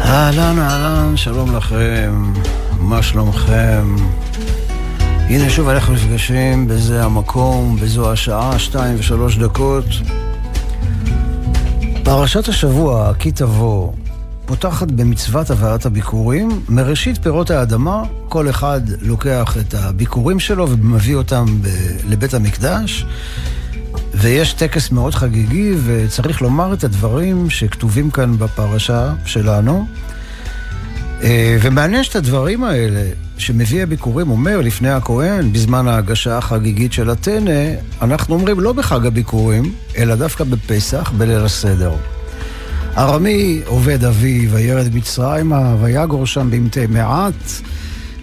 אהלן, אהלן, שלום לכם, מה שלומכם? הנה שוב אנחנו נפגשים בזה המקום, בזו השעה, שתיים ושלוש דקות. פרשת השבוע, כי תבוא, פותחת במצוות הבאת הביקורים. מראשית פירות האדמה, כל אחד לוקח את הביקורים שלו ומביא אותם ב- לבית המקדש. ויש טקס מאוד חגיגי, וצריך לומר את הדברים שכתובים כאן בפרשה שלנו. אה, ומעניין שאת הדברים האלה שמביא הביקורים אומר לפני הכהן, בזמן ההגשה החגיגית של הטנא, אנחנו אומרים לא בחג הביקורים, אלא דווקא בפסח, בליל הסדר. ארמי עובד אבי, וירד מצרימה, ויגור שם במתי מעט,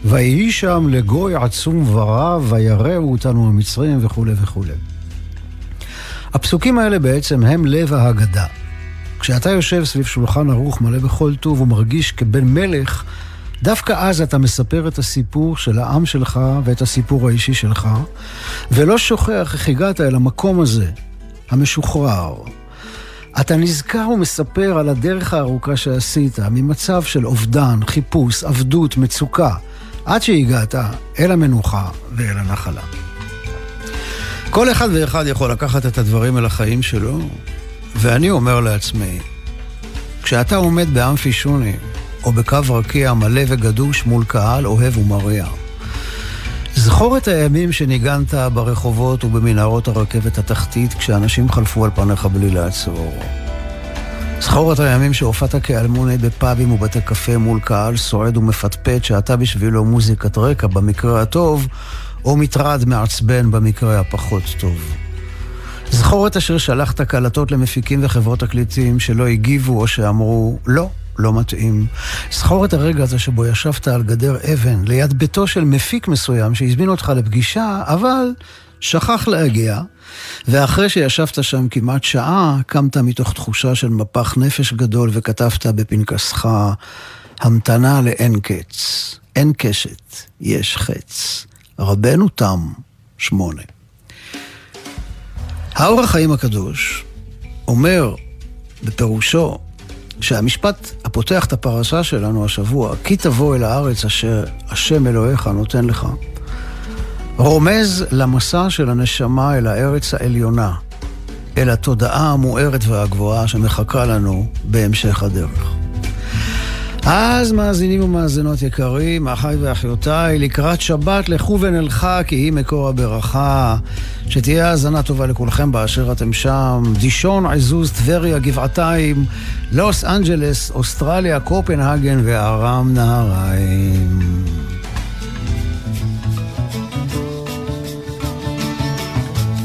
ויהי שם לגוי עצום ורב, ויראו אותנו המצרים וכולי וכולי. הפסוקים האלה בעצם הם לב ההגדה. כשאתה יושב סביב שולחן ערוך מלא בכל טוב ומרגיש כבן מלך, דווקא אז אתה מספר את הסיפור של העם שלך ואת הסיפור האישי שלך, ולא שוכח איך הגעת אל המקום הזה, המשוחרר. אתה נזכר ומספר על הדרך הארוכה שעשית, ממצב של אובדן, חיפוש, עבדות, מצוקה, עד שהגעת אל המנוחה ואל הנחלה. כל אחד ואחד יכול לקחת את הדברים אל החיים שלו, ואני אומר לעצמי, כשאתה עומד באמפי שוני, או בקו רקיע מלא וגדוש מול קהל אוהב ומריע, זכור את הימים שניגנת ברחובות ובמנהרות הרכבת התחתית כשאנשים חלפו על פניך בלי לעצור. זכור את הימים שהופעת כאלמוני בפאבים ובתי קפה מול קהל סועד ומפטפט שאתה בשבילו מוזיקת רקע במקרה הטוב, או מטרד מעצבן במקרה הפחות טוב. זכור את אשר שלחת קלטות למפיקים וחברות תקליטים שלא הגיבו או שאמרו לא, לא מתאים. זכור את הרגע הזה שבו ישבת על גדר אבן ליד ביתו של מפיק מסוים שהזמין אותך לפגישה, אבל שכח להגיע, ואחרי שישבת שם כמעט שעה, קמת מתוך תחושה של מפח נפש גדול וכתבת בפנקסך, המתנה לאין קץ, אין קשת, יש חץ. רבנו תם, שמונה. האור החיים הקדוש אומר בפירושו שהמשפט הפותח את הפרשה שלנו השבוע, כי תבוא אל הארץ אשר השם אלוהיך נותן לך, רומז למסע של הנשמה אל הארץ העליונה, אל התודעה המוארת והגבוהה שמחכה לנו בהמשך הדרך. אז מאזינים ומאזינות יקרים, אחיי ואחיותיי, לקראת שבת לכו ונלכה כי היא מקור הברכה. שתהיה האזנה טובה לכולכם באשר אתם שם. דישון, עזוז, טבריה, גבעתיים, לוס אנג'לס, אוסטרליה, קופנהגן וארם נהריים.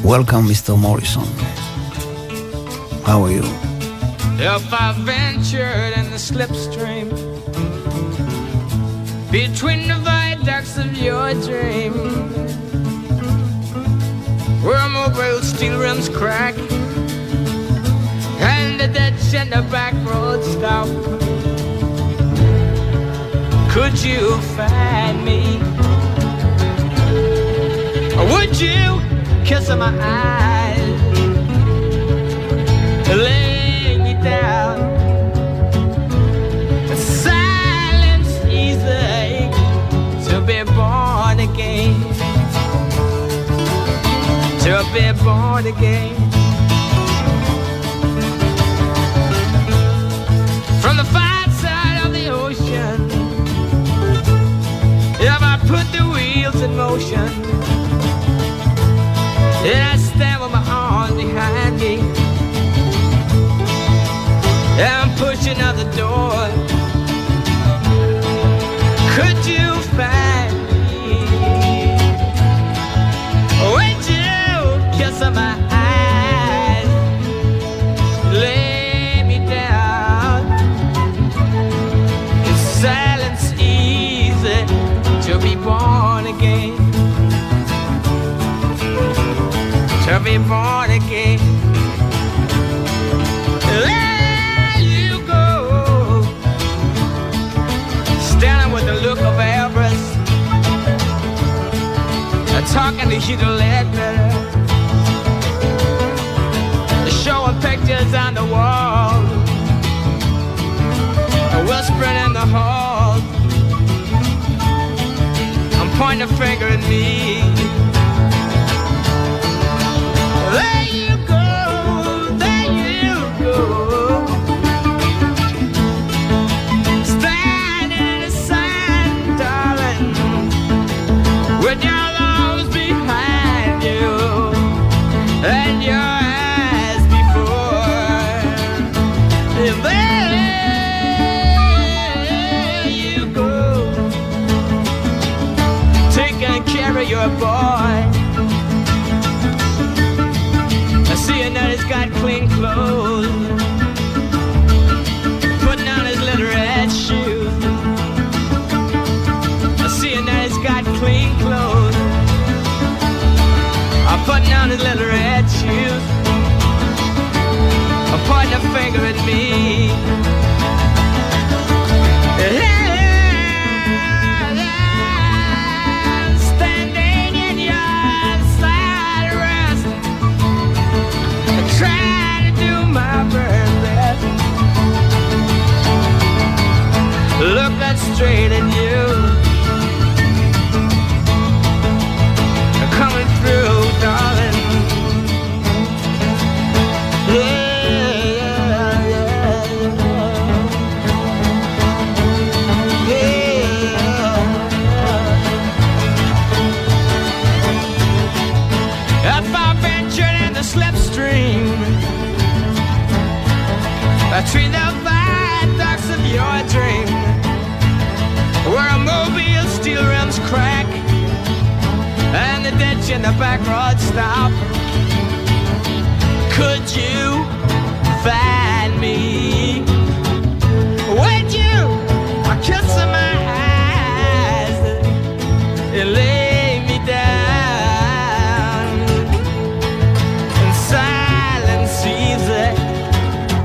Welcome, Mr. Morrison. How are you? If I ventured in the slipstream between the viaducts of your dream, where mobile steel rims crack and the ditch and the back road stop, could you find me? Or would you kiss my eyes? Lay me down. Born again. To be born again. From the far side of the ocean, if I put the wheels in motion, and I stand with my be born again. There you go, standing with the look of Elvis, talking to Hugh Ledbetter, showing pictures on the wall, whispering in the hall. I'm pointing a finger at me.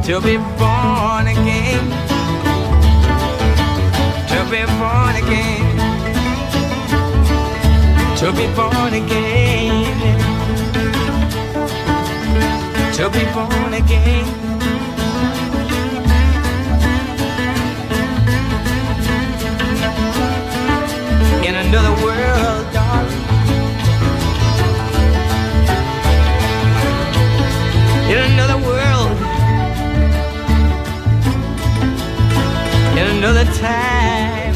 To be born again. To be born again. To be born again. To be born again. In another world, another time.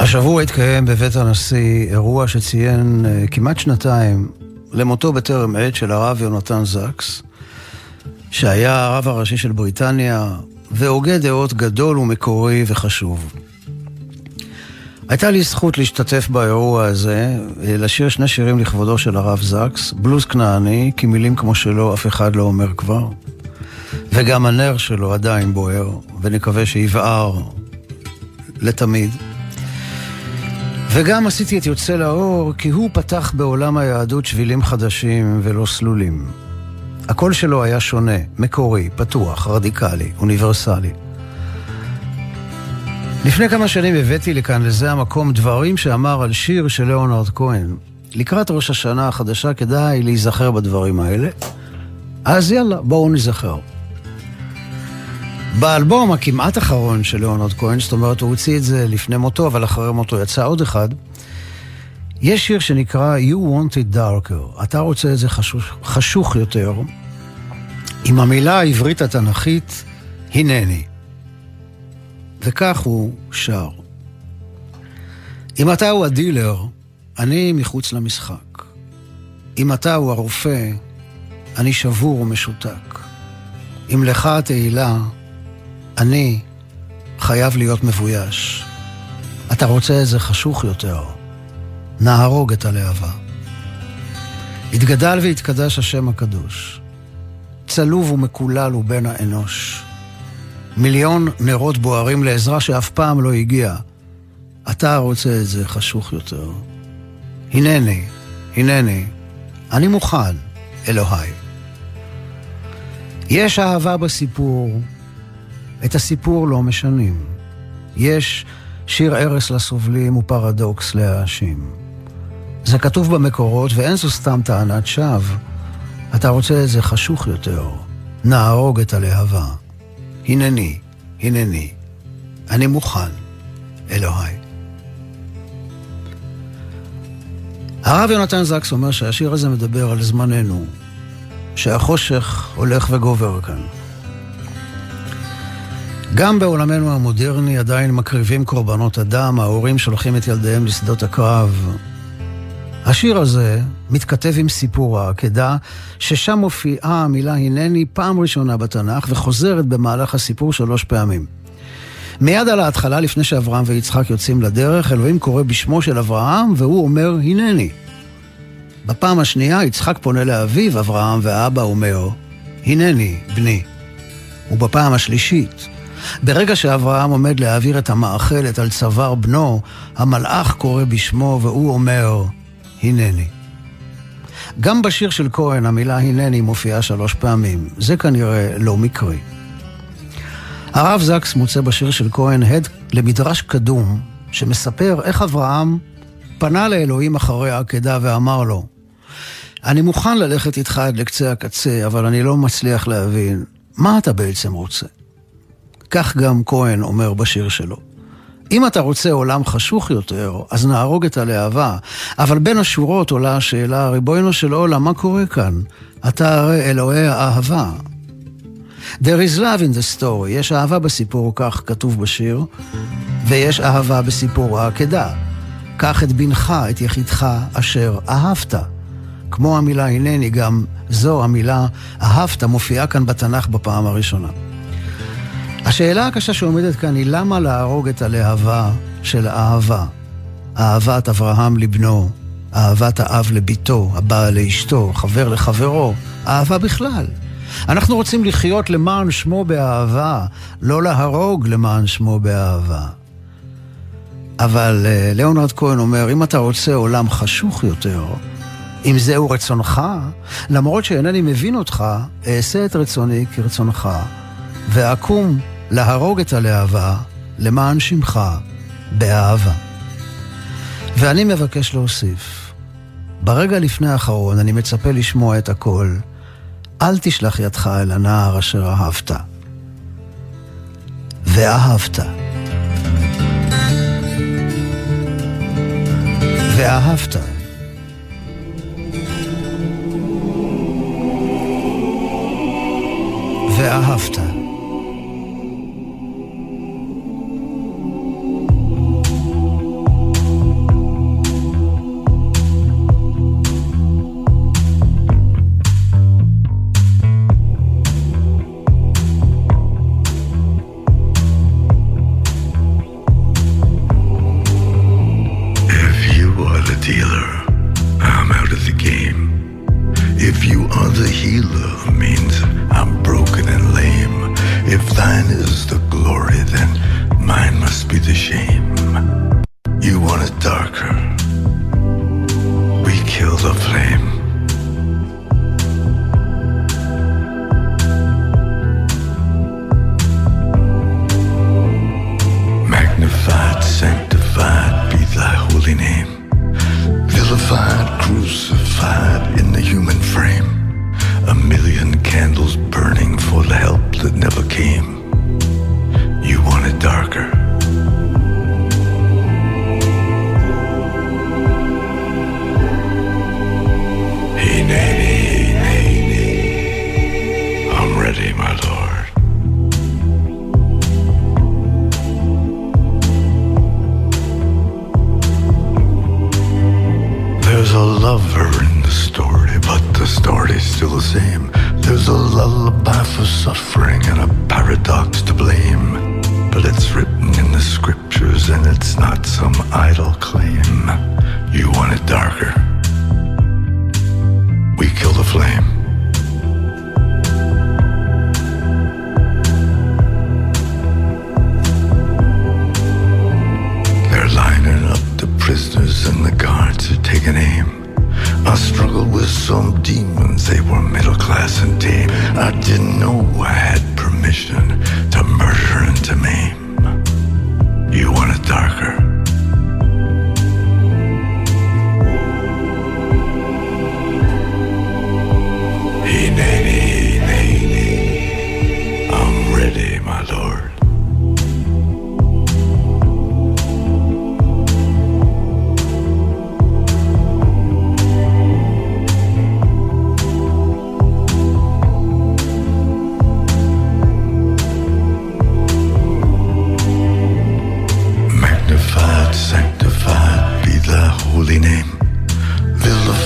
השבוע התקיים בבית הנשיא אירוע שציין אה, כמעט שנתיים למותו בטרם עת של הרב יונתן זקס, שהיה הרב הראשי של בריטניה והוגה דעות גדול ומקורי וחשוב. הייתה לי זכות להשתתף באירוע הזה, אה, לשיר שני שירים לכבודו של הרב זקס, בלוז כנעני, כי מילים כמו שלו אף אחד לא אומר כבר, וגם הנר שלו עדיין בוער, ונקווה שיבער לתמיד. וגם עשיתי את יוצא לאור, כי הוא פתח בעולם היהדות שבילים חדשים ולא סלולים. הקול שלו היה שונה, מקורי, פתוח, רדיקלי, אוניברסלי. לפני כמה שנים הבאתי לכאן, לזה המקום, דברים שאמר על שיר של ליאונרד כהן. לקראת ראש השנה החדשה כדאי להיזכר בדברים האלה. אז יאללה, בואו נזכר. באלבום הכמעט אחרון של ליאונרד כהן, זאת אומרת, הוא הוציא את זה לפני מותו, אבל אחרי מותו יצא עוד אחד, יש שיר שנקרא You Want It Darker, אתה רוצה את זה חשוך, חשוך יותר, עם המילה העברית התנ"כית, הנני. וכך הוא שר. אם אתה הוא הדילר, אני מחוץ למשחק. אם אתה הוא הרופא, אני שבור ומשותק. אם לך התהילה, אני חייב להיות מבויש. אתה רוצה איזה חשוך יותר, נהרוג את הלהבה. התגדל והתקדש השם הקדוש. צלוב ומקולל הוא בן האנוש. מיליון נרות בוערים לעזרה שאף פעם לא הגיעה. אתה רוצה את זה חשוך יותר. הנני, הנני, אני מוכן, אלוהי. יש אהבה בסיפור, את הסיפור לא משנים. יש שיר ערש לסובלים ופרדוקס להאשים. זה כתוב במקורות ואין זו סתם טענת שווא. אתה רוצה את זה חשוך יותר, נהרוג את הלהבה. הנני, הנני, אני מוכן, אלוהי. הרב יונתן זקס אומר שהשיר הזה מדבר על זמננו, שהחושך הולך וגובר כאן. גם בעולמנו המודרני עדיין מקריבים קורבנות אדם, ההורים שולחים את ילדיהם לשדות הקרב. השיר הזה מתכתב עם סיפור העקדה, ששם מופיעה המילה הנני פעם ראשונה בתנ"ך וחוזרת במהלך הסיפור שלוש פעמים. מיד על ההתחלה, לפני שאברהם ויצחק יוצאים לדרך, אלוהים קורא בשמו של אברהם והוא אומר הנני. בפעם השנייה יצחק פונה לאביו אברהם והאבא אומר הנני, בני. ובפעם השלישית, ברגע שאברהם עומד להעביר את המאכלת על צוואר בנו, המלאך קורא בשמו והוא אומר, הנני. גם בשיר של כהן המילה הנני מופיעה שלוש פעמים. זה כנראה לא מקרי. הרב זקס מוצא בשיר של כהן הד למדרש קדום שמספר איך אברהם פנה לאלוהים אחרי העקדה ואמר לו, אני מוכן ללכת איתך עד לקצה הקצה, אבל אני לא מצליח להבין, מה אתה בעצם רוצה? כך גם כהן אומר בשיר שלו. אם אתה רוצה עולם חשוך יותר, אז נהרוג את הלהבה. אבל בין השורות עולה השאלה, ריבונו של עולם, מה קורה כאן? אתה הרי אלוהי האהבה. There is love in the story. יש אהבה בסיפור, כך כתוב בשיר, ויש אהבה בסיפור העקדה. קח את בנך, את יחידך, אשר אהבת. כמו המילה הנני, גם זו המילה אהבת מופיעה כאן בתנ"ך בפעם הראשונה. השאלה הקשה שעומדת כאן היא למה להרוג את הלהבה של האהבה? אהבת אברהם לבנו, אהבת האב לביתו, הבעל לאשתו, חבר לחברו, אהבה בכלל. אנחנו רוצים לחיות למען שמו באהבה, לא להרוג למען שמו באהבה. אבל uh, ליאונרד כהן אומר, אם אתה רוצה עולם חשוך יותר, אם זהו רצונך, למרות שאינני מבין אותך, אעשה את רצוני כרצונך, ואקום להרוג את הלהבה למען שמך באהבה. ואני מבקש להוסיף, ברגע לפני האחרון אני מצפה לשמוע את הכל, אל תשלח ידך אל הנער אשר אהבת. ואהבת. ואהבת. ואהבת.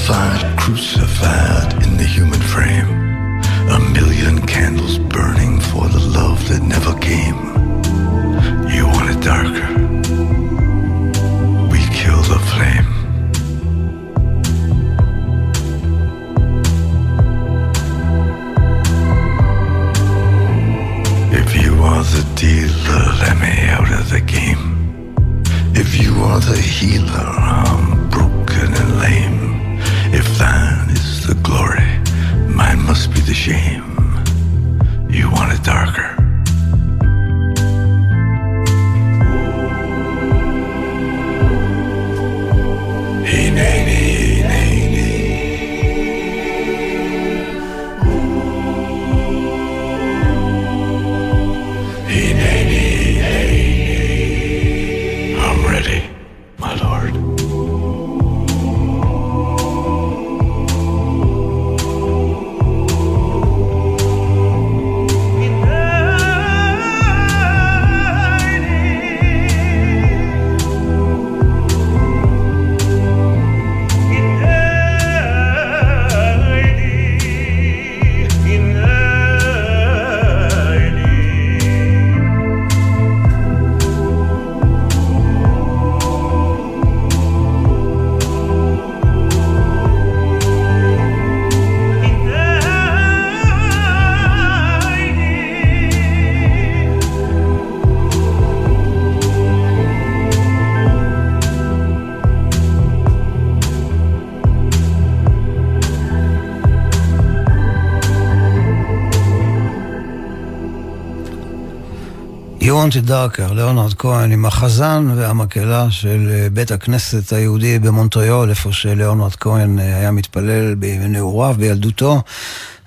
Vilified, crucified in the human frame. A million candles burning for the love that never came. Want It Darker, ליאונרד כהן עם החזן והמקהלה של אה, בית הכנסת היהודי במונטריאול, איפה שליאונרד כהן אה, היה מתפלל בנעוריו, בילדותו,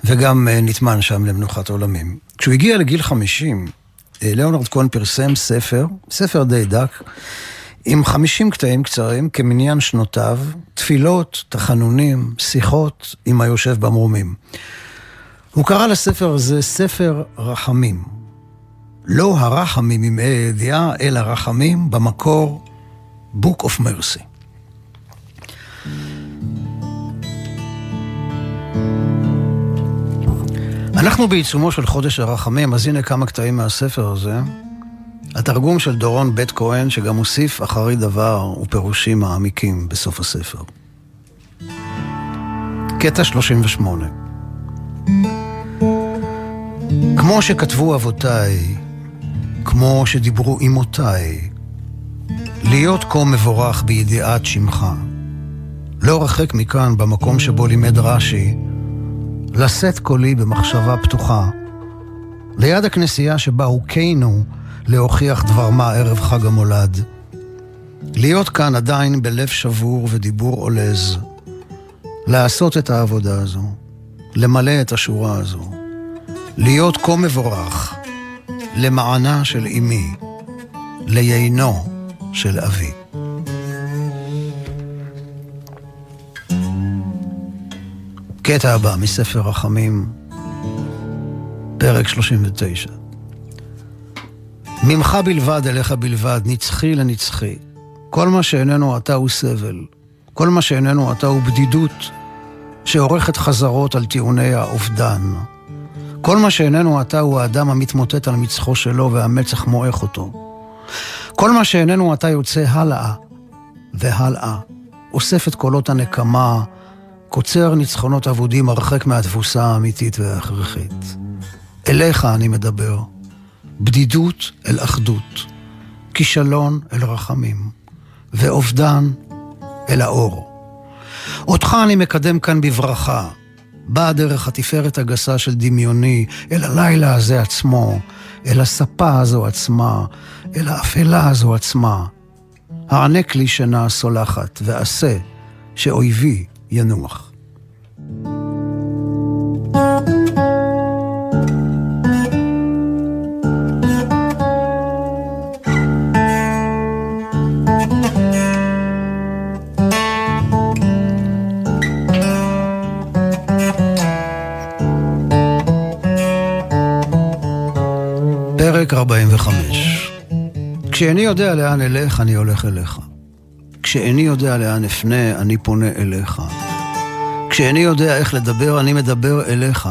וגם אה, נטמן שם למנוחת עולמים. כשהוא הגיע לגיל 50, אה, ליאונרד כהן פרסם ספר, ספר די דק, עם 50 קטעים קצרים כמניין שנותיו, תפילות, תחנונים, שיחות עם היושב במרומים. הוא קרא לספר הזה ספר רחמים. לא הרחמים ה' הידיעה, אלא רחמים במקור Book of Mercy. אנחנו בעיצומו של חודש הרחמים, אז הנה כמה קטעים מהספר הזה. התרגום של דורון בית כהן, שגם הוסיף אחרי דבר ופירושים מעמיקים בסוף הספר. קטע 38 כמו שכתבו אבותיי, כמו שדיברו אמותיי, להיות כה מבורך בידיעת שמך. לא רחק מכאן, במקום שבו לימד רש"י, לשאת קולי במחשבה פתוחה, ליד הכנסייה שבה הוכינו להוכיח דבר מה ערב חג המולד. להיות כאן עדיין בלב שבור ודיבור עולז, לעשות את העבודה הזו, למלא את השורה הזו, להיות כה מבורך, למענה של אמי, ליינו של אבי. קטע הבא מספר רחמים, פרק 39. ממך בלבד אליך בלבד, נצחי לנצחי. כל מה שאיננו אתה הוא סבל. כל מה שאיננו אתה הוא בדידות, שעורכת חזרות על טיעוני האובדן. כל מה שאיננו אתה הוא האדם המתמוטט על מצחו שלו והמצח מועך אותו. כל מה שאיננו אתה יוצא הלאה והלאה, אוסף את קולות הנקמה, קוצר ניצחונות אבודים הרחק מהתבוסה האמיתית וההכרחית. אליך אני מדבר, בדידות אל אחדות, כישלון אל רחמים, ואובדן אל האור. אותך אני מקדם כאן בברכה, באה דרך התפארת הגסה של דמיוני, אל הלילה הזה עצמו, אל הספה הזו עצמה, אל האפלה הזו עצמה. הענק לי שינה סולחת, ועשה שאויבי ינוח. כשאיני יודע לאן אלך, אני הולך אליך. כשאיני יודע לאן אפנה, אני פונה אליך. כשאיני יודע איך לדבר, אני מדבר אליך.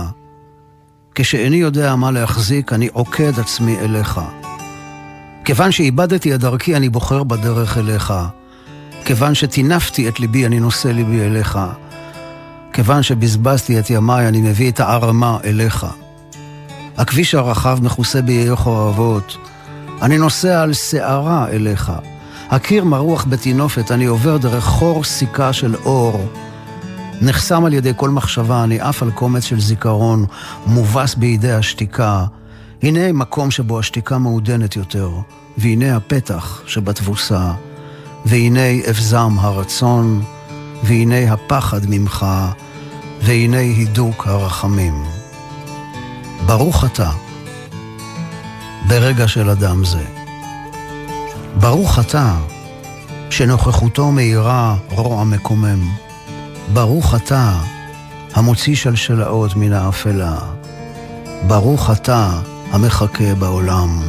כשאיני יודע מה להחזיק, אני עוקד עצמי אליך. כיוון שאיבדתי את דרכי, אני בוחר בדרך אליך. כיוון שטינפתי את ליבי, אני נושא ליבי אליך. כיוון שבזבזתי את ימיי, אני מביא את הערמה אליך. הכביש הרחב מכוסה באיי חורבות. אני נוסע על שערה אליך. הקיר מרוח בתינופת, אני עובר דרך חור סיכה של אור. נחסם על ידי כל מחשבה, אני עף על קומץ של זיכרון, מובס בידי השתיקה. הנה מקום שבו השתיקה מעודנת יותר, והנה הפתח שבתבוסה, והנה אבזם הרצון, והנה הפחד ממך, והנה הידוק הרחמים. ברוך אתה, ברגע של אדם זה. ברוך אתה, שנוכחותו מאירה רוע מקומם. ברוך אתה, המוציא שלשלאות מן האפלה. ברוך אתה, המחכה בעולם.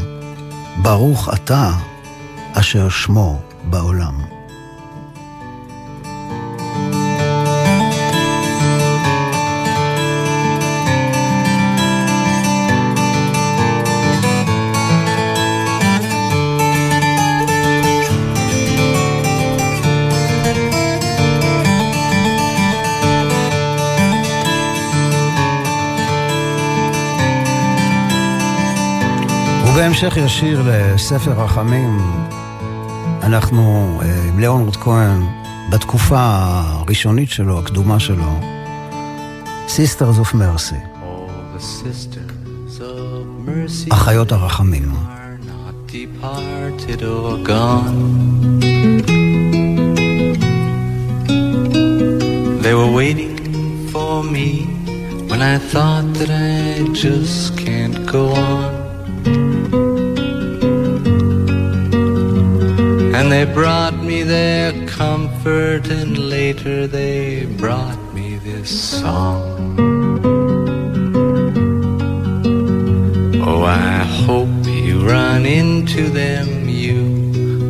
ברוך אתה, אשר שמו בעולם. בהמשך ישיר לספר רחמים, אנחנו אה, עם ליאונרד כהן, בתקופה הראשונית שלו, הקדומה שלו, Sisters of Mercy. אחיות הרחמים. They were waiting for me when I thought that I just can't go on. They brought me their comfort, and later they brought me this song. Oh, I hope you run into them, you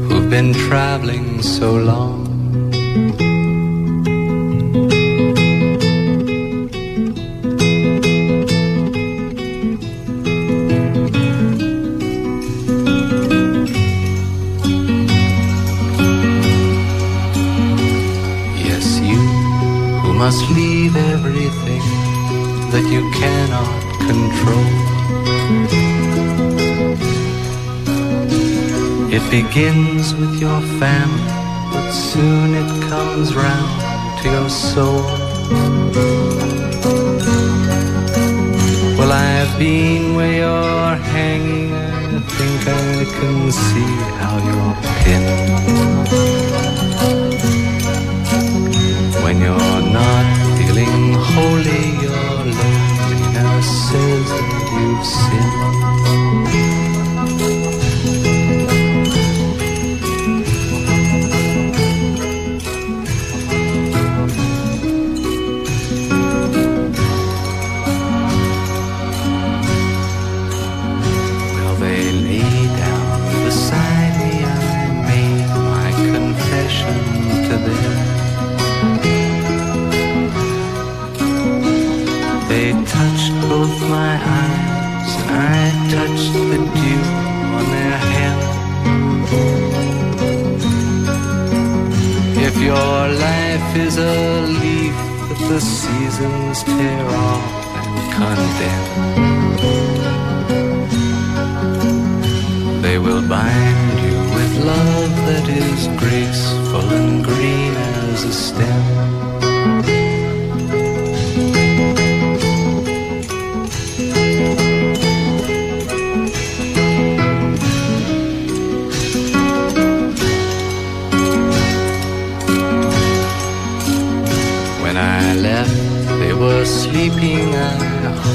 who've been traveling so long. You cannot control. It begins with your family, but soon it comes round to your soul. Well, I've been where you're hanging, I think I can see how you're pinned when you're not feeling holy, your loneliness says that you've sinned. Well, they lay down beside me. Made my confession to them. They touched is a leaf that the seasons tear off and condemn. They will bind you with love that is graceful and green as a stem.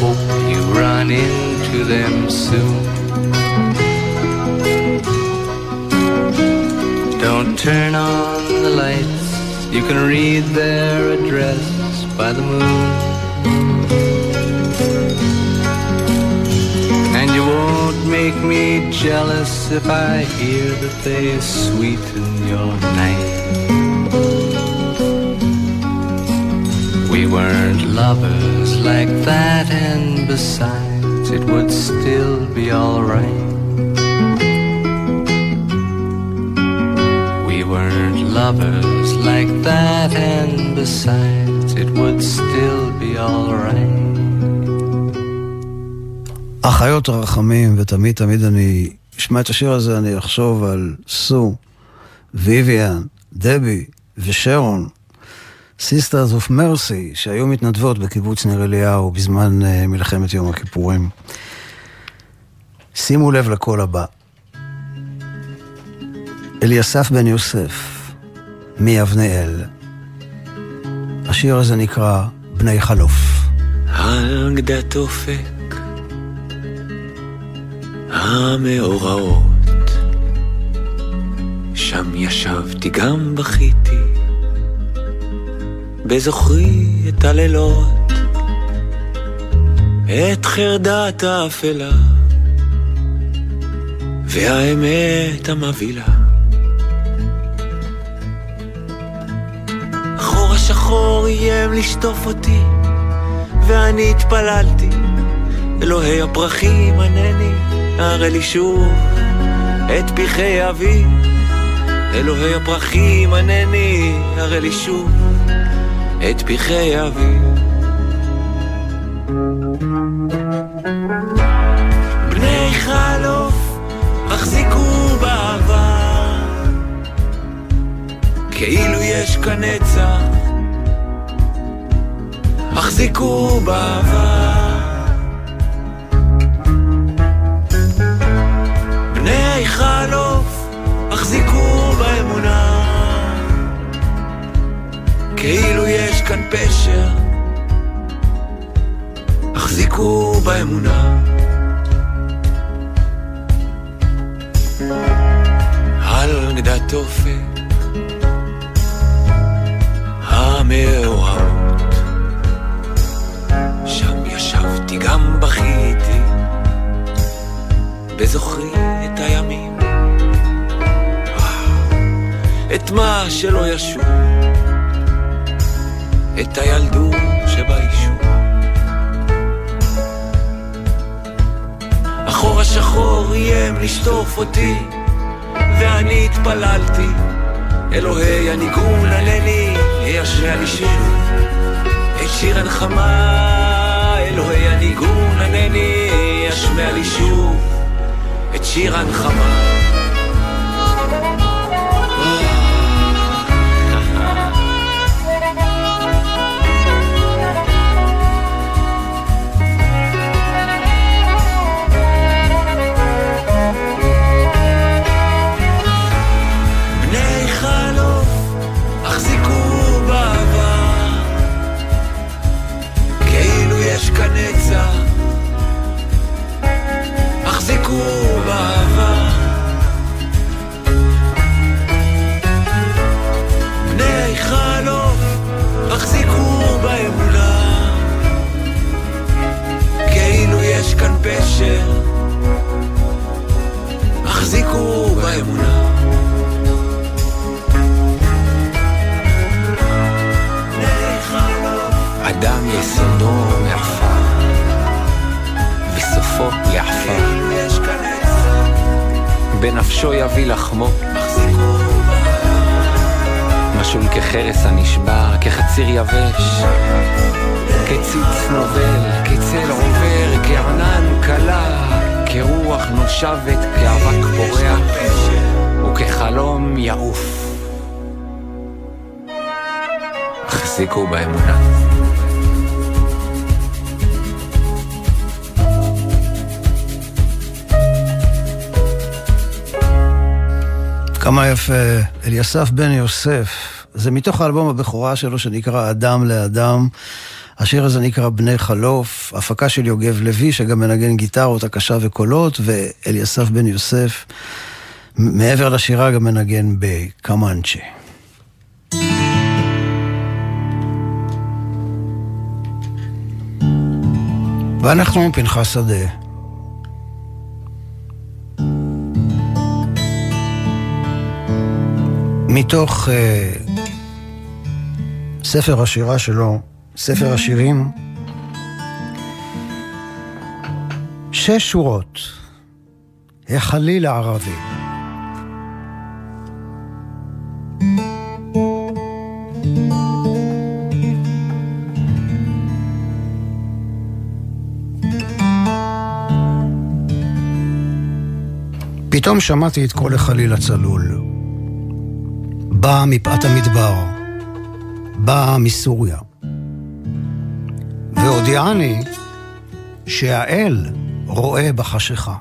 Hope you run into them soon. Don't turn on the lights, you can read their address by the moon. And you won't make me jealous if I hear that they sweeten your night. We weren't lovers like that, and besides, it would still be alright. We weren't lovers like that, and besides, it would still be alright. אחיות הרחמים, ותמיד תמיד אני אשמע את השיר הזה, אני אחשוב על סו, ויויאן, דבי ושרון, Sisters of Mercy, שהיו מתנדבות בקיבוץ ניר אליהו בזמן uh, מלחמת יום הכיפורים. שימו לב לקול הבא. אליסף בן יוסף, מיבנאל. השיר הזה נקרא בני חלוף. על גדת אופק המאורעות שם ישבתי גם בכיתי בזוכרי את הלילות את חרדת האפלה והאמת המבהילה החור השחור איים לשטוף אותי ואני התפללתי אלוהי הפרחים ענני הראה לי שוב את פרחי אבי. אלוהי הפרחים ענני הראה לי שוב את פרחי אבי בני חלוף החזיקו בעבר. כאילו יש כאן נצח החזיקו בעבר. בני חלוף החזיקו באמונה כאילו יש כאן פשר. החזיקו באמונה. על גדת אופק המאוהבות. שם ישבתי גם בכיתי בזוכרי את הימים. את מה שלא ישוב את הילדות שביישוב. החור השחור איים לשטוף אותי ואני התפללתי אלוהי הניגון ענני ישמיע לי שוב את שיר הנחמה אלוהי הניגון ענני ישמיע לי שוב. את שיר הנחמה בנפשו יביא לחמו, משול כחרס הנשבר, כחציר יבש, כציץ נובל, כצל עובר, כענן קלה, כרוח נושבת, כאבק פורח, וכחלום יעוף. החזיקו באמונה. כמה יפה, אליסף בן יוסף. זה מתוך האלבום הבכורה שלו שנקרא אדם לאדם. השיר הזה נקרא בני חלוף, הפקה של יוגב לוי, שגם מנגן גיטרות, הקשה וקולות, ואליסף בן יוסף, מעבר לשירה גם מנגן בקמאנצ'ה. ואנחנו עם פנחס שדה. מתוך uh, ספר השירה שלו, ספר השירים, שש שורות, החליל הערבי. פתאום שמעתי את קול החליל הצלול. בא מפאת המדבר, בא מסוריה. והודיעני שהאל רואה בחשיכה.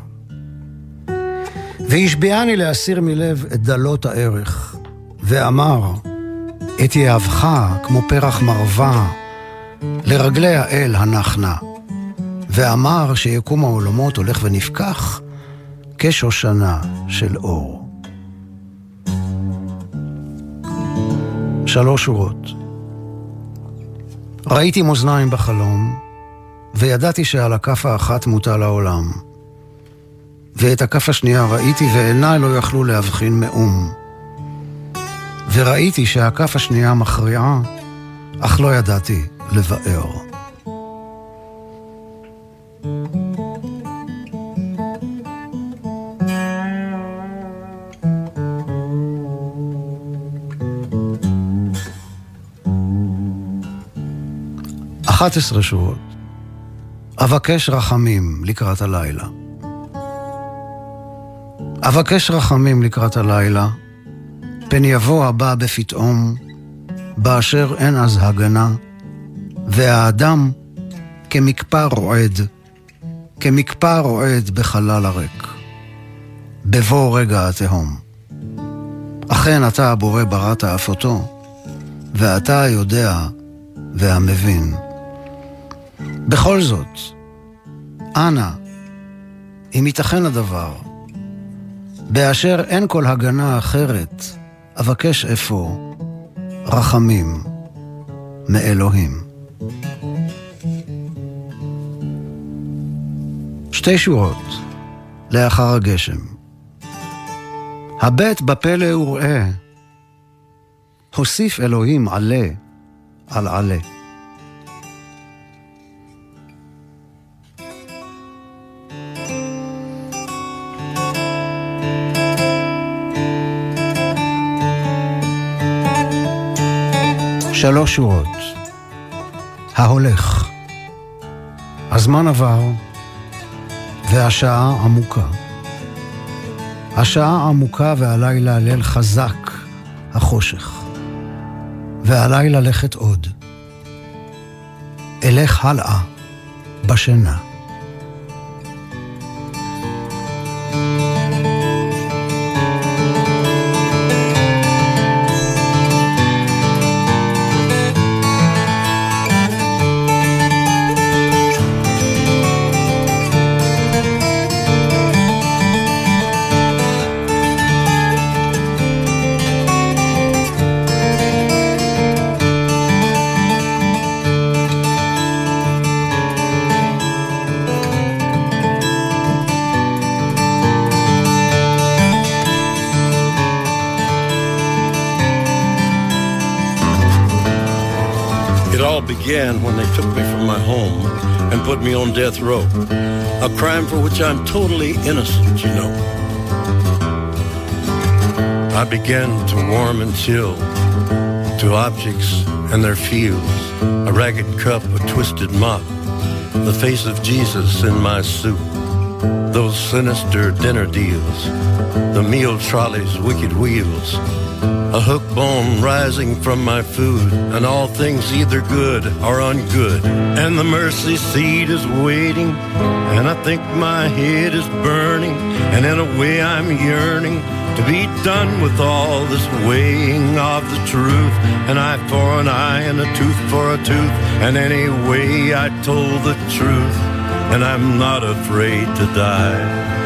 והשביעני להסיר מלב את דלות הערך, ואמר, את יהבך כמו פרח מרווה, לרגלי האל הנח נא. ואמר שיקום העולמות הולך ונפקח כשושנה של אור. שלוש שורות. ראיתי מאזניים בחלום, וידעתי שעל הכף האחת מוטל העולם. ואת הכף השנייה ראיתי, ועיניי לא יכלו להבחין מאום. וראיתי שהכף השנייה מכריעה, אך לא ידעתי לבאר. thank you 11 שורות. אבקש רחמים לקראת הלילה. אבקש רחמים לקראת הלילה, פן יבוא הבא בפתאום, באשר אין אז הגנה, והאדם כמקפא רועד, כמקפא רועד בחלל הריק. בבוא רגע התהום. אכן אתה הבורא בראת אף אותו, ואתה יודע והמבין. בכל זאת, אנא, אם ייתכן הדבר, באשר אין כל הגנה אחרת, אבקש אפוא רחמים מאלוהים. שתי שורות לאחר הגשם. הבט בפלא וראה, הוסיף אלוהים עלה על עלה. שלוש שורות. ההולך. הזמן עבר, והשעה עמוקה. השעה עמוקה והלילה ליל חזק, החושך. ועליי ללכת עוד. אלך הלאה, בשינה. Row. A crime for which I'm totally innocent, you know. I began to warm and chill to objects and their feels. A ragged cup, a twisted mop, the face of Jesus in my soup. Those sinister dinner deals, the meal trolley's wicked wheels, a hook bone rising from my food, and all things either good or ungood. And the mercy seat is waiting, and I think my head is burning, and in a way I'm yearning to be done with all this weighing of the truth. An eye for an eye and a tooth for a tooth. And anyway, I told the truth, and I'm not afraid to die.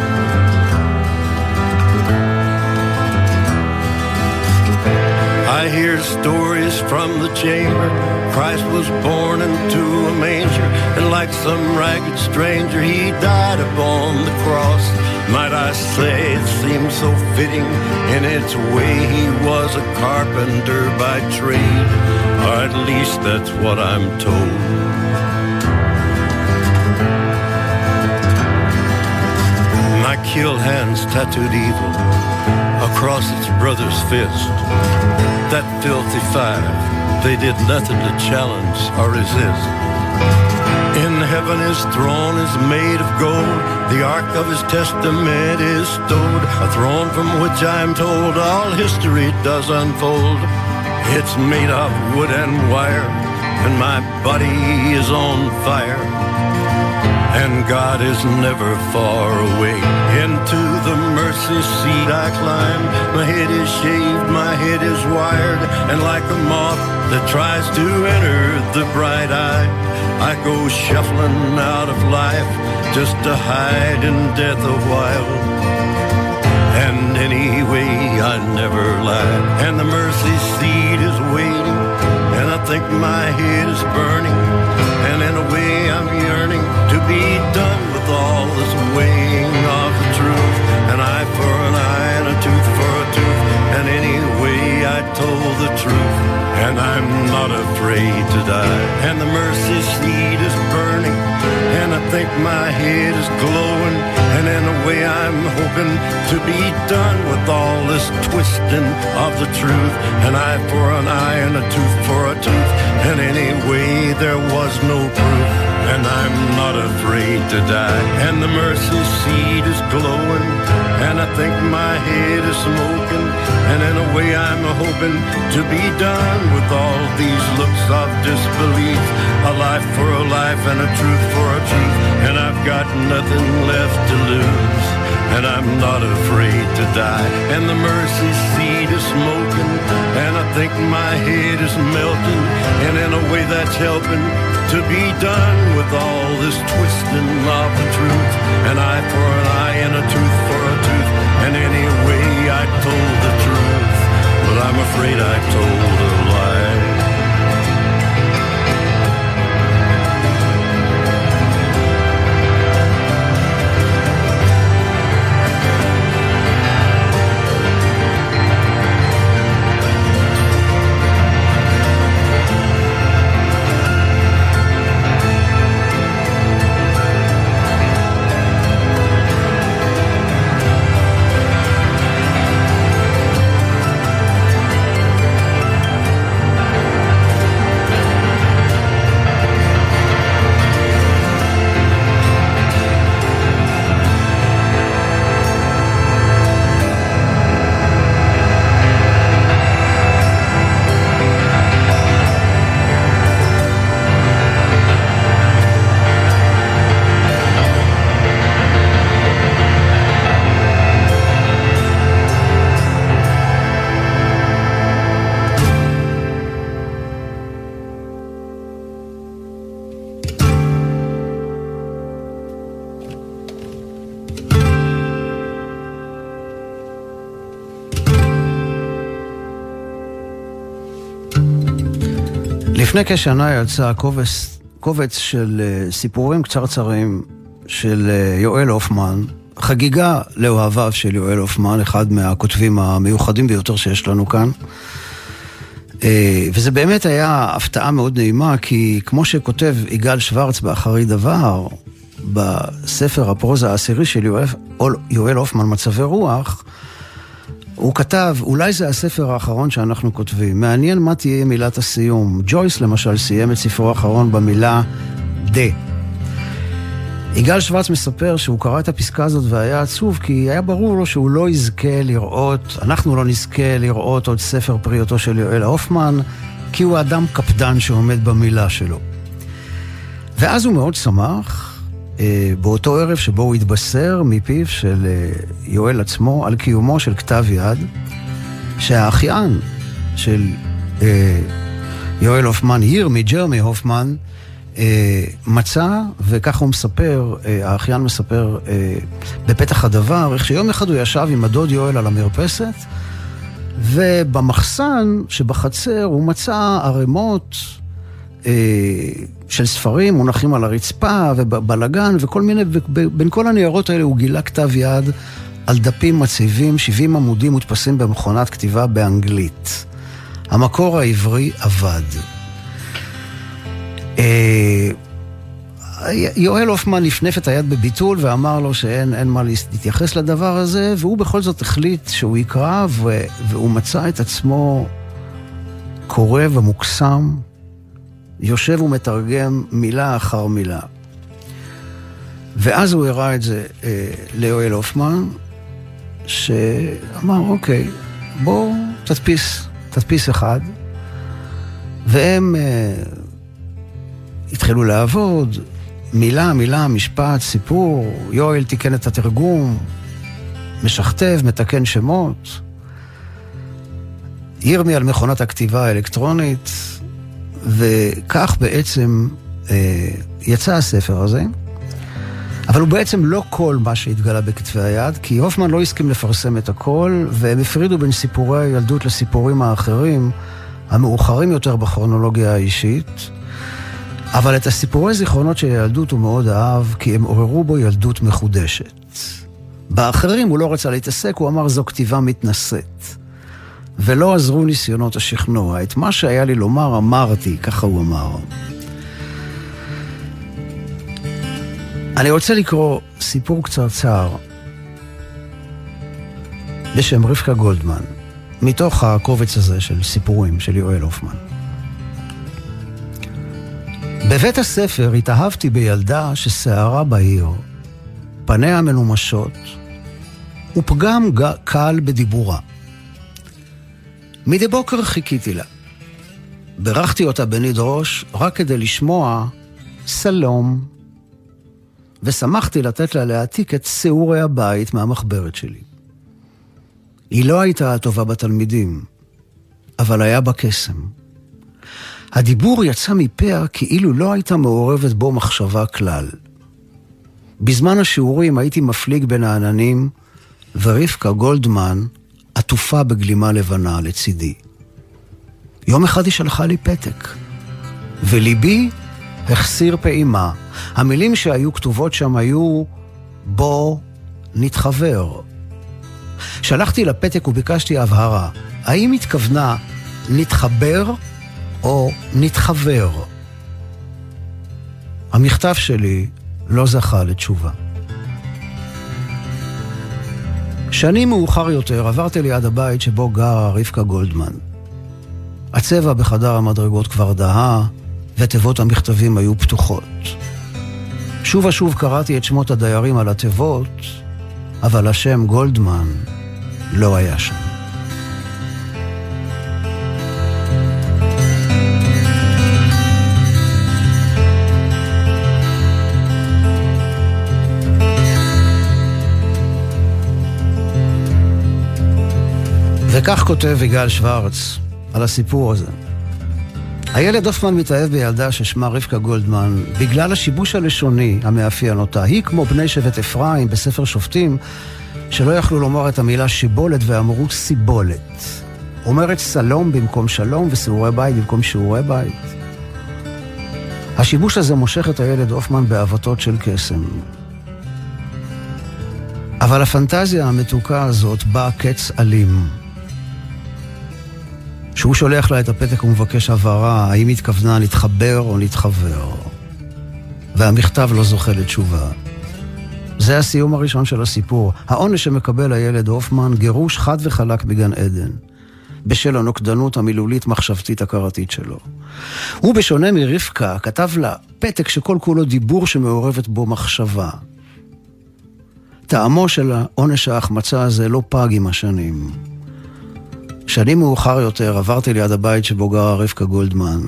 I hear stories from the chamber. Christ was born into a manger, and like some ragged stranger, he died upon the cross. Might I say it seems so fitting in its way he was a carpenter by trade, or at least that's what I'm told. My kill hands tattooed evil across its brother's fist. That filthy five, they did nothing to challenge or resist. In heaven his throne is made of gold, the ark of his testament is stowed, a throne from which I'm told all history does unfold. It's made of wood and wire, and my body is on fire. And God is never far away. Into the mercy seat I climb. My head is shaved, my head is wired, and like a moth that tries to enter the bright eye, I go shuffling out of life just to hide in death a while. And anyway, I never lie. And the mercy seat is waiting, and I think my head is burning. Be done with all this weighing of the truth. An eye for an eye and a tooth for a tooth. And anyway, I told the truth, and I'm not afraid to die. And the mercy seat is burning, and I think my head is glowing. And in a way, I'm hoping to be done with all this twisting of the truth. An eye for an eye and a tooth for a tooth. And anyway, there was no proof. And I'm not afraid to die. And the mercy seat is glowing. And I think my head is smoking. And in a way, I'm hoping to be done with all these looks of disbelief. A life for a life and a truth for a truth. And I've got nothing left to lose. And I'm not afraid to die. And the mercy seat is smoking. And I think my head is melting. And in a way, that's helping to be done with all this twisting of the truth. An eye for an eye and a tooth for a tooth. And anyway, I told the truth, but I'm afraid I told a לפני כשנה יצא קובץ, קובץ של אה, סיפורים קצרצרים של אה, יואל הופמן, חגיגה לאוהביו של יואל הופמן, אחד מהכותבים המיוחדים ביותר שיש לנו כאן. אה, וזה באמת היה הפתעה מאוד נעימה, כי כמו שכותב יגאל שוורץ באחרי דבר, בספר הפרוזה העשירי של יואל, יואל הופמן, מצבי רוח, הוא כתב, אולי זה הספר האחרון שאנחנו כותבים. מעניין מה תהיה מילת הסיום. ג'ויס למשל סיים את ספרו האחרון במילה דה. יגאל שוורץ מספר שהוא קרא את הפסקה הזאת והיה עצוב כי היה ברור לו שהוא לא יזכה לראות, אנחנו לא נזכה לראות עוד ספר פרי של יואל הופמן, כי הוא אדם קפדן שעומד במילה שלו. ואז הוא מאוד שמח, באותו ערב שבו הוא התבשר מפיו של אה, יואל עצמו על קיומו של כתב יד, שהאחיין של אה, יואל הופמן, ירמי, ג'רמי הופמן, אה, מצא, וככה הוא מספר, אה, האחיין מספר אה, בפתח הדבר, איך שיום אחד הוא ישב עם הדוד יואל על המרפסת, ובמחסן שבחצר הוא מצא ערימות אה, של ספרים מונחים על הרצפה ובלאגן וכל מיני, בין כל הניירות האלה הוא גילה כתב יד על דפים מציבים, 70 עמודים מודפסים במכונת כתיבה באנגלית. המקור העברי אבד. אה, יואל הופמן נפנף את היד בביטול ואמר לו שאין מה להתייחס לדבר הזה, והוא בכל זאת החליט שהוא יקרא, והוא מצא את עצמו קורא ומוקסם, יושב ומתרגם מילה אחר מילה. ואז הוא הראה את זה אה, ליואל הופמן, שאמר, אוקיי, בוא תדפיס, תדפיס אחד. והם אה, התחילו לעבוד, מילה, מילה, משפט, סיפור, יואל תיקן את התרגום, משכתב, מתקן שמות. ירמי על מכונת הכתיבה האלקטרונית, וכך בעצם אה, יצא הספר הזה. אבל הוא בעצם לא כל מה שהתגלה בכתבי היד, כי הופמן לא הסכים לפרסם את הכל, והם הפרידו בין סיפורי הילדות לסיפורים האחרים, המאוחרים יותר בכרונולוגיה האישית. אבל את הסיפורי זיכרונות של ילדות הוא מאוד אהב, כי הם עוררו בו ילדות מחודשת. באחרים הוא לא רצה להתעסק, הוא אמר זו כתיבה מתנשאת. ולא עזרו ניסיונות השכנוע. את מה שהיה לי לומר אמרתי, ככה הוא אמר. אני רוצה לקרוא סיפור קצרצר בשם רבקה גולדמן, מתוך הקובץ הזה של סיפורים של יואל הופמן. בבית הספר התאהבתי בילדה שסערה בעיר, פניה מנומשות, ופגם קל בדיבורה. מדי בוקר חיכיתי לה. בירכתי אותה בניד ראש רק כדי לשמוע סלום, ושמחתי לתת לה להעתיק את שעורי הבית מהמחברת שלי. היא לא הייתה הטובה בתלמידים, אבל היה בה קסם. הדיבור יצא מפיה כאילו לא הייתה מעורבת בו מחשבה כלל. בזמן השיעורים הייתי מפליג בין העננים, ורבקה גולדמן עטופה בגלימה לבנה לצידי. יום אחד היא שלחה לי פתק, וליבי החסיר פעימה. המילים שהיו כתובות שם היו בוא נתחבר. שלחתי לה פתק וביקשתי הבהרה. האם התכוונה נתחבר או נתחבר? המכתב שלי לא זכה לתשובה. שנים מאוחר יותר עברתי ליד הבית שבו גרה רבקה גולדמן. הצבע בחדר המדרגות כבר דהה, ותיבות המכתבים היו פתוחות. שוב ושוב קראתי את שמות הדיירים על התיבות, אבל השם גולדמן לא היה שם. וכך כותב יגאל שוורץ על הסיפור הזה. הילד הופמן מתאהב בילדה ששמה רבקה גולדמן בגלל השיבוש הלשוני המאפיין אותה. היא כמו בני שבט אפרים בספר שופטים, שלא יכלו לומר את המילה שיבולת ואמרו סיבולת. אומרת סלום במקום שלום ושעורי בית במקום שיעורי בית. השיבוש הזה מושך את הילד הופמן באבטות של קסם. אבל הפנטזיה המתוקה הזאת באה קץ אלים. שהוא שולח לה את הפתק ומבקש הבהרה האם התכוונה להתחבר או להתחבר. והמכתב לא זוכה לתשובה. זה הסיום הראשון של הסיפור. העונש שמקבל הילד הופמן, גירוש חד וחלק מגן עדן. בשל הנוקדנות המילולית מחשבתית הכרתית שלו. הוא, בשונה מרבקה, כתב לה פתק שכל כולו דיבור שמעורבת בו מחשבה. טעמו של העונש ההחמצה הזה לא פג עם השנים. שנים מאוחר יותר עברתי ליד הבית שבו גרה רבקה גולדמן.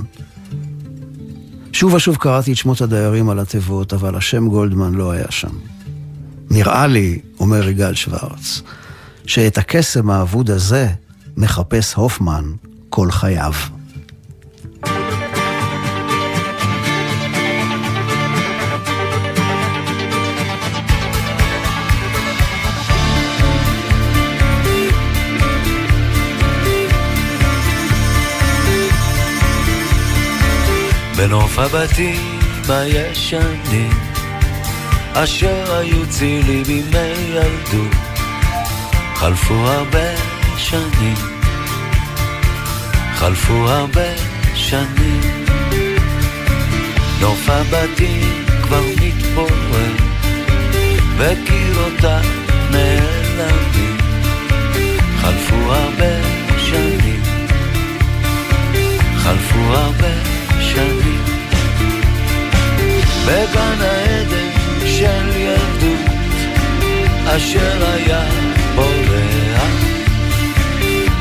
שוב ושוב קראתי את שמות הדיירים על התיבות, אבל השם גולדמן לא היה שם. נראה לי, אומר יגאל שוורץ, שאת הקסם האבוד הזה מחפש הופמן כל חייו. בנוף הבתים הישנים אשר היו צילי בימי ילדות חלפו הרבה שנים. חלפו הרבה שנים. נוף הבתים כבר מתפורר וקירותיו נעלמים. חלפו הרבה שנים. חלפו הרבה שנים בגן העדן של ילדות אשר היה בורח.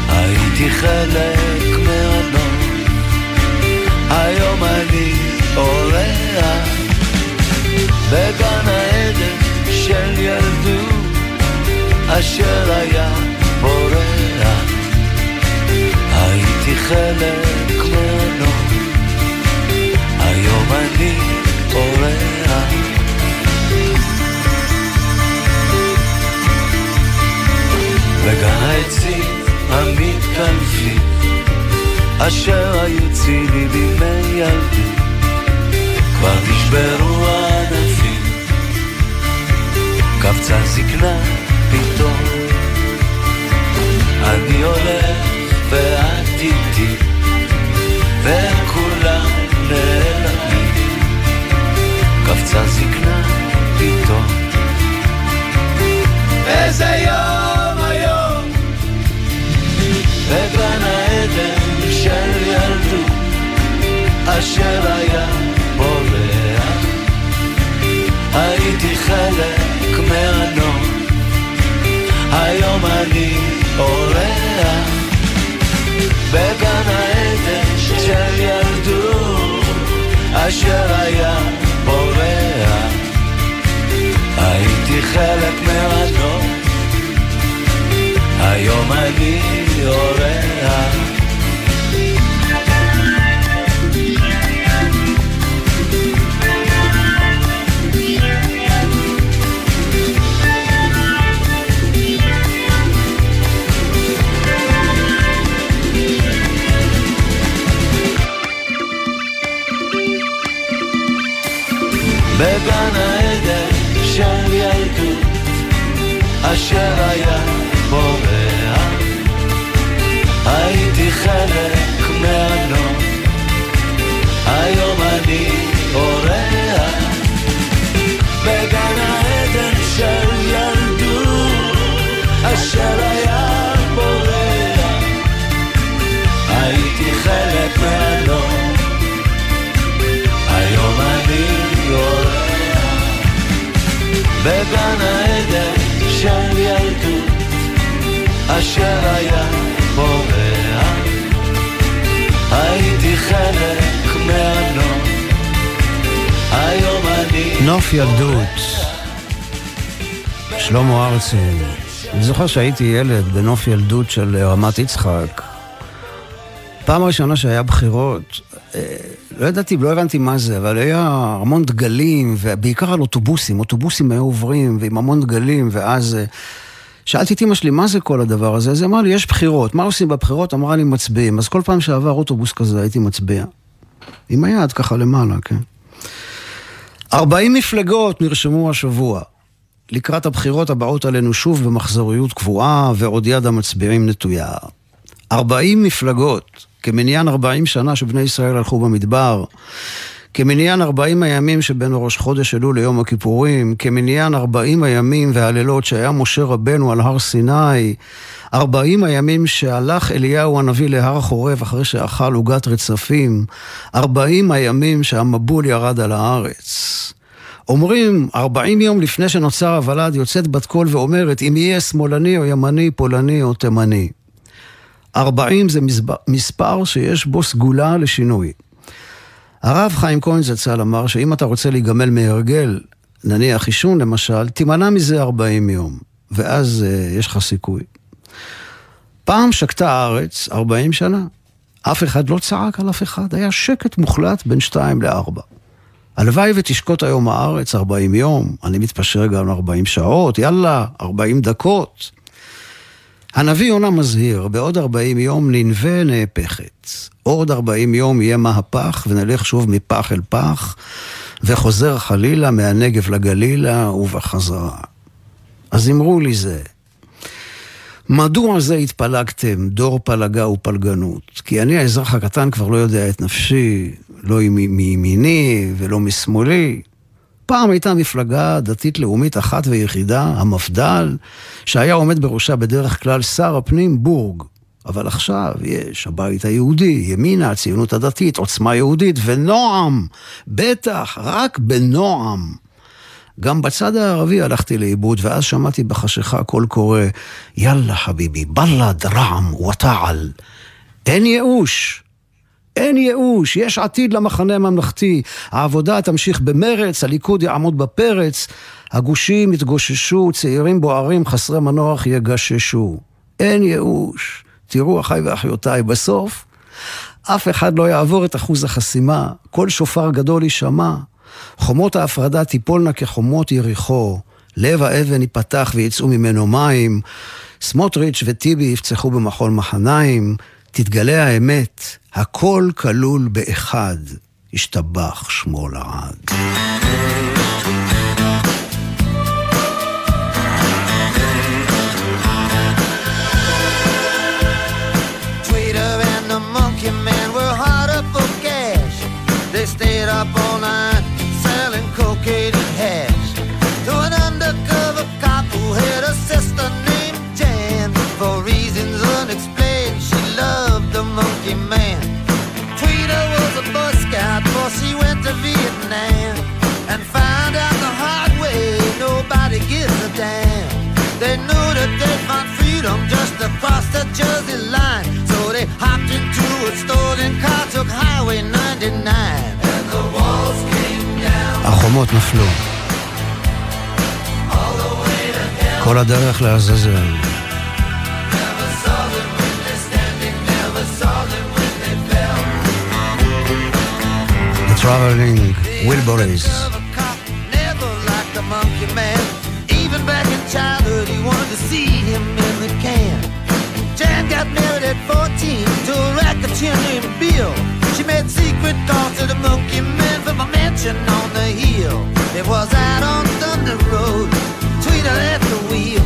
הייתי חלק מהנוף היום אני אורח. בגן העדן של ילדות אשר היה בורח. הייתי חלק מהנוף היום אני אורח. וגן העצים המתקלפים, אשר היו צילי בימי ילדי, כבר נשברו הענפים, קפצה זקנה פתאום. אני הולך ואת איתי, וכולם קפצה זקנה פתאום. איזה יום היום, בגן העדן של ילדות, אשר היה בורח, הייתי חלק מהנוף, היום אני אורח, אשר היה בורח. הייתי חלק מהנוף היום אני אורח בגן העדן של ילדות אשר היה בורח. הייתי חלק מהנוף היום אני אורח בגן העדן של ילדות אשר היה בורח הייתי חלק מהנוף היום אני נוף ילדות. שלמה ארצי. אני זוכר שהייתי ילד בנוף ילדות של רמת יצחק. פעם ראשונה שהיה בחירות, לא ידעתי, לא הבנתי מה זה, אבל היה המון דגלים, ובעיקר על אוטובוסים, אוטובוסים היו עוברים ועם המון דגלים, ואז אה, שאלתי את אמא שלי, מה זה כל הדבר הזה? אז היא אמרה לי, יש בחירות, מה עושים בבחירות? אמרה לי, מצביעים. אז כל פעם שעבר אוטובוס כזה הייתי מצביע. עם היד ככה למעלה, כן. 40 מפלגות נרשמו השבוע. לקראת הבחירות הבאות עלינו שוב במחזוריות קבועה ועוד יד המצביעים נטויה. 40 מפלגות, כמניין 40 שנה שבני ישראל הלכו במדבר, כמניין 40 הימים שבין ראש חודש אלול ליום הכיפורים, כמניין 40 הימים והלילות שהיה משה רבנו על הר סיני, 40 הימים שהלך אליהו הנביא להר החורב אחרי שאכל עוגת רצפים, 40 הימים שהמבול ירד על הארץ. אומרים, 40 יום לפני שנוצר הוולד, יוצאת בת קול ואומרת, אם יהיה שמאלני או ימני, פולני או תימני. 40 זה מספר שיש בו סגולה לשינוי. הרב חיים כהן זצ"ל אמר שאם אתה רוצה להיגמל מהרגל, נניח עישון למשל, תימנע מזה 40 יום, ואז uh, יש לך סיכוי. פעם שקטה הארץ 40 שנה. אף אחד לא צעק על אף אחד, היה שקט מוחלט בין שתיים לארבע. הלוואי ותשקוט היום הארץ 40 יום, אני מתפשר גם 40 שעות, יאללה, 40 דקות. הנביא יונה מזהיר, בעוד 40 יום ננבה נהפכת. עוד 40 יום יהיה מהפך ונלך שוב מפח אל פח, וחוזר חלילה מהנגב לגלילה ובחזרה. אז אמרו לי זה, מדוע זה התפלגתם, דור פלגה ופלגנות? כי אני האזרח הקטן כבר לא יודע את נפשי, לא מימיני ולא משמאלי. פעם הייתה מפלגה דתית-לאומית אחת ויחידה, המפד"ל, שהיה עומד בראשה בדרך כלל שר הפנים בורג. אבל עכשיו יש הבית היהודי, ימינה, הציונות הדתית, עוצמה יהודית ונועם. בטח, רק בנועם. גם בצד הערבי הלכתי לאיבוד, ואז שמעתי בחשיכה קול קורא, יאללה חביבי, בלד, רעם ותעל. אין ייאוש. אין ייאוש, יש עתיד למחנה הממלכתי. העבודה תמשיך במרץ, הליכוד יעמוד בפרץ, הגושים יתגוששו, צעירים בוערים חסרי מנוח יגששו. אין ייאוש. תראו, אחיי ואחיותיי, בסוף אף אחד לא יעבור את אחוז החסימה, כל שופר גדול יישמע. חומות ההפרדה תיפולנה כחומות יריחו, לב האבן ייפתח ויצאו ממנו מים, סמוטריץ' וטיבי יפצחו במחול מחניים, תתגלה האמת, הכל כלול באחד, ישתבח שמו לעד. across the Jersey line, so they hopped into a stolen car, took Highway 99. החומות נפלו. כל הדרך לעזאזל. The traveling Wilburys. Even back in childhood, he wanted to see him in the can. Got married at 14 to a racketeer named Bill. She made secret calls to the monkey man from a mansion on the hill. It was out on Thunder Road, Tweeter at the wheel.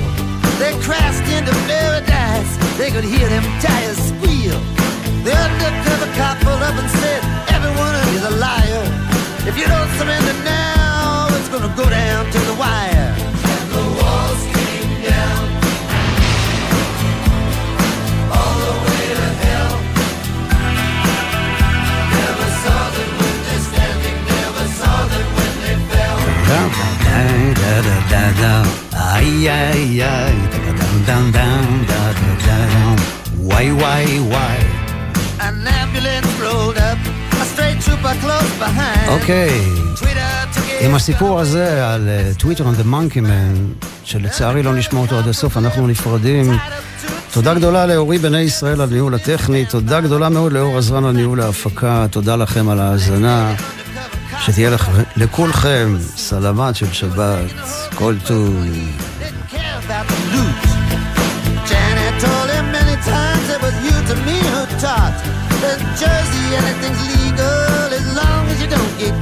They crashed into paradise, they could hear them tires squeal. The undercover cop pulled up and said, Everyone is a liar. If you don't surrender now, it's gonna go down to the wire. Fell. Ay, ay, ay, dum, dum, dum, dum, dum, why, why, why. An ambulance rolled up, a straight trooper close behind. אוקיי, עם הסיפור הזה על טוויטר and the monkey man, שלצערי לא נשמע אותו עד הסוף, אנחנו נפרדים. תודה גדולה לאורי בני ישראל על ניהול הטכני, תודה גדולה מאוד לאור עזרן על ניהול ההפקה, תודה לכם על ההאזנה. שתהיה לכ... לכולכם סלמת של שבת, כל טוב.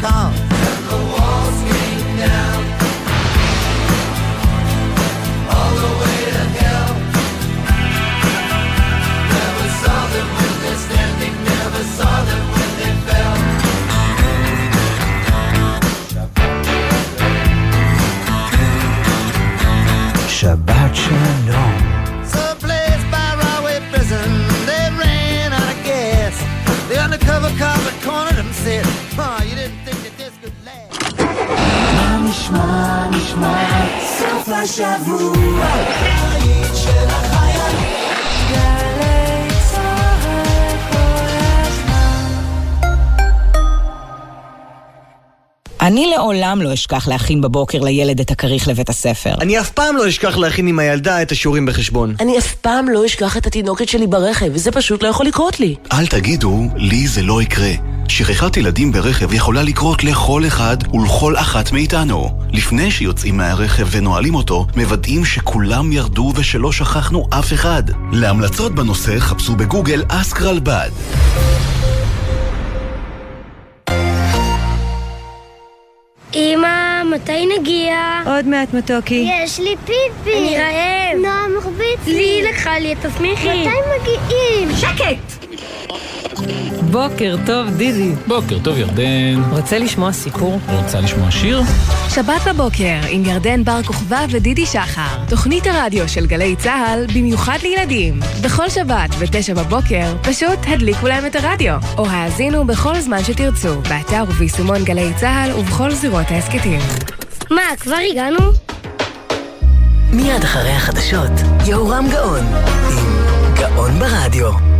Cause. לעולם לא אשכח להכין בבוקר לילד את הכריך לבית הספר. אני אף פעם לא אשכח להכין עם הילדה את השיעורים בחשבון. אני אף פעם לא אשכח את התינוקת שלי ברכב, וזה פשוט לא יכול לקרות לי. אל תגידו, לי זה לא יקרה. שכחת ילדים ברכב יכולה לקרות לכל אחד ולכל אחת מאיתנו. לפני שיוצאים מהרכב ונועלים אותו, מוודאים שכולם ירדו ושלא שכחנו אף אחד. להמלצות בנושא חפשו בגוגל אסק רלב"ד. אמא, מתי נגיע? עוד מעט מתוקי. יש לי פיפי. אני רעב. נועה מרביץ לי. לי לקחה לי את הסמיכי. מתי מגיעים? שקט! בוקר טוב, דידי. בוקר טוב, ירדן. רוצה לשמוע סיפור? רוצה לשמוע שיר? שבת בבוקר עם ירדן בר כוכבא ודידי שחר. תוכנית הרדיו של גלי צה"ל במיוחד לילדים. בכל שבת ב-9 בבוקר פשוט הדליקו להם את הרדיו. או האזינו בכל זמן שתרצו, באתר וביישומון גלי צה"ל ובכל זירות ההסכתים. מה, כבר הגענו? מיד אחרי החדשות, יהורם גאון, עם גאון ברדיו.